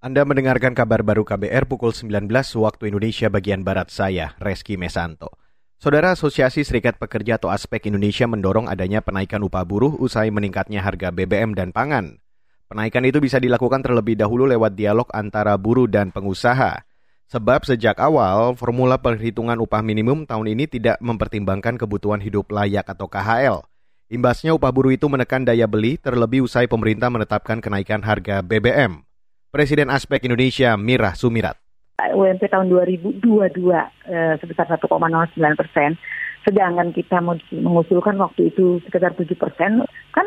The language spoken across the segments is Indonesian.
Anda mendengarkan kabar baru KBR pukul 19 waktu Indonesia bagian Barat saya, Reski Mesanto. Saudara Asosiasi Serikat Pekerja atau Aspek Indonesia mendorong adanya penaikan upah buruh usai meningkatnya harga BBM dan pangan. Penaikan itu bisa dilakukan terlebih dahulu lewat dialog antara buruh dan pengusaha. Sebab sejak awal, formula perhitungan upah minimum tahun ini tidak mempertimbangkan kebutuhan hidup layak atau KHL. Imbasnya upah buruh itu menekan daya beli terlebih usai pemerintah menetapkan kenaikan harga BBM. Presiden Aspek Indonesia Mirah Sumirat. UMP tahun 2022 eh, sebesar 1,09 persen, sedangkan kita mengusulkan waktu itu sekitar 7 persen, kan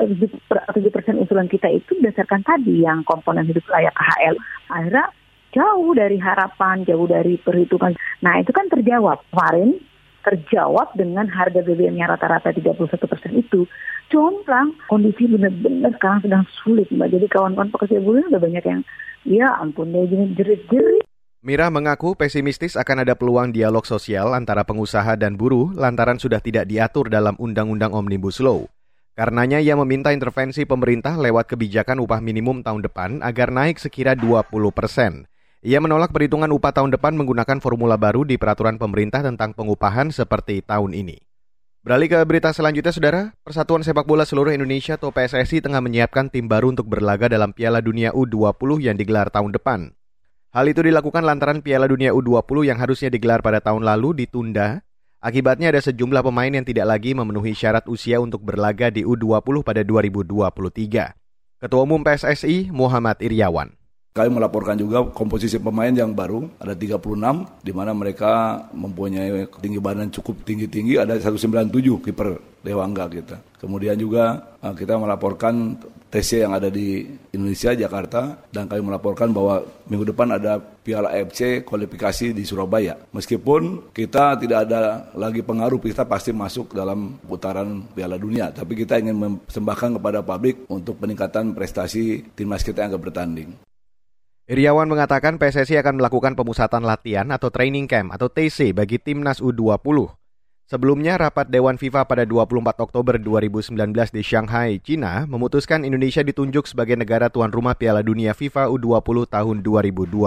eh, 7 persen usulan kita itu berdasarkan tadi yang komponen hidup layak KHL. Akhirnya jauh dari harapan, jauh dari perhitungan. Nah itu kan terjawab kemarin terjawab dengan harga BBM yang rata-rata 31 persen itu jomplang. Kondisi benar-benar sekarang sedang sulit, Mbak. Jadi kawan-kawan pekerja buruh udah banyak yang, ya ampun deh, jerit-jerit. Mira mengaku pesimistis akan ada peluang dialog sosial antara pengusaha dan buruh lantaran sudah tidak diatur dalam Undang-Undang Omnibus Law. Karenanya ia meminta intervensi pemerintah lewat kebijakan upah minimum tahun depan agar naik sekira 20 persen. Ia menolak perhitungan upah tahun depan menggunakan formula baru di peraturan pemerintah tentang pengupahan seperti tahun ini. Beralih ke berita selanjutnya, Saudara. Persatuan Sepak Bola Seluruh Indonesia atau PSSI tengah menyiapkan tim baru untuk berlaga dalam Piala Dunia U20 yang digelar tahun depan. Hal itu dilakukan lantaran Piala Dunia U20 yang harusnya digelar pada tahun lalu ditunda. Akibatnya ada sejumlah pemain yang tidak lagi memenuhi syarat usia untuk berlaga di U20 pada 2023. Ketua Umum PSSI Muhammad Iriawan. Kami melaporkan juga komposisi pemain yang baru, ada 36, di mana mereka mempunyai tinggi badan cukup tinggi-tinggi, ada 197 kiper Dewangga kita. Kemudian juga eh, kita melaporkan TC yang ada di Indonesia, Jakarta, dan kami melaporkan bahwa minggu depan ada Piala AFC kualifikasi di Surabaya. Meskipun kita tidak ada lagi pengaruh, kita pasti masuk dalam putaran Piala Dunia, tapi kita ingin mempersembahkan kepada publik untuk peningkatan prestasi timnas kita yang akan bertanding. Iriawan mengatakan PSSI akan melakukan pemusatan latihan atau training camp atau TC bagi timnas U20. Sebelumnya, rapat Dewan FIFA pada 24 Oktober 2019 di Shanghai, China, memutuskan Indonesia ditunjuk sebagai negara tuan rumah Piala Dunia FIFA U20 tahun 2021.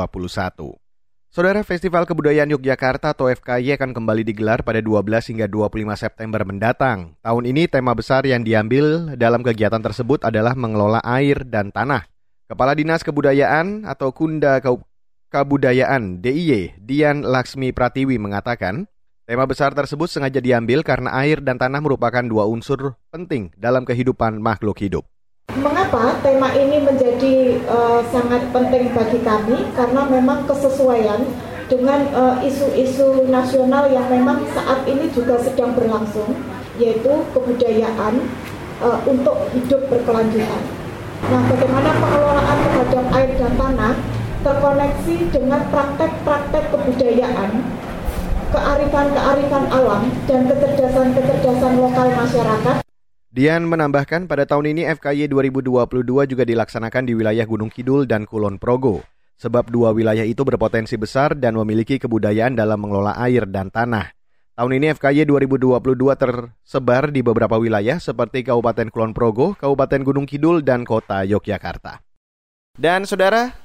Saudara Festival Kebudayaan Yogyakarta atau FKY akan kembali digelar pada 12 hingga 25 September mendatang. Tahun ini tema besar yang diambil dalam kegiatan tersebut adalah mengelola air dan tanah. Kepala Dinas Kebudayaan atau Kunda Kebudayaan DIY Dian Laksmi Pratiwi mengatakan, tema besar tersebut sengaja diambil karena air dan tanah merupakan dua unsur penting dalam kehidupan makhluk hidup. Mengapa tema ini menjadi uh, sangat penting bagi kami? Karena memang kesesuaian dengan eh, isu-isu uh, nasional yang memang saat ini juga sedang berlangsung, yaitu kebudayaan uh, untuk hidup berkelanjutan. Nah, bagaimana pengelolaan terkoneksi dengan praktek-praktek kebudayaan, kearifan-kearifan alam, dan kecerdasan-kecerdasan lokal masyarakat. Dian menambahkan pada tahun ini FKY 2022 juga dilaksanakan di wilayah Gunung Kidul dan Kulon Progo. Sebab dua wilayah itu berpotensi besar dan memiliki kebudayaan dalam mengelola air dan tanah. Tahun ini FKY 2022 tersebar di beberapa wilayah seperti Kabupaten Kulon Progo, Kabupaten Gunung Kidul, dan Kota Yogyakarta. Dan saudara,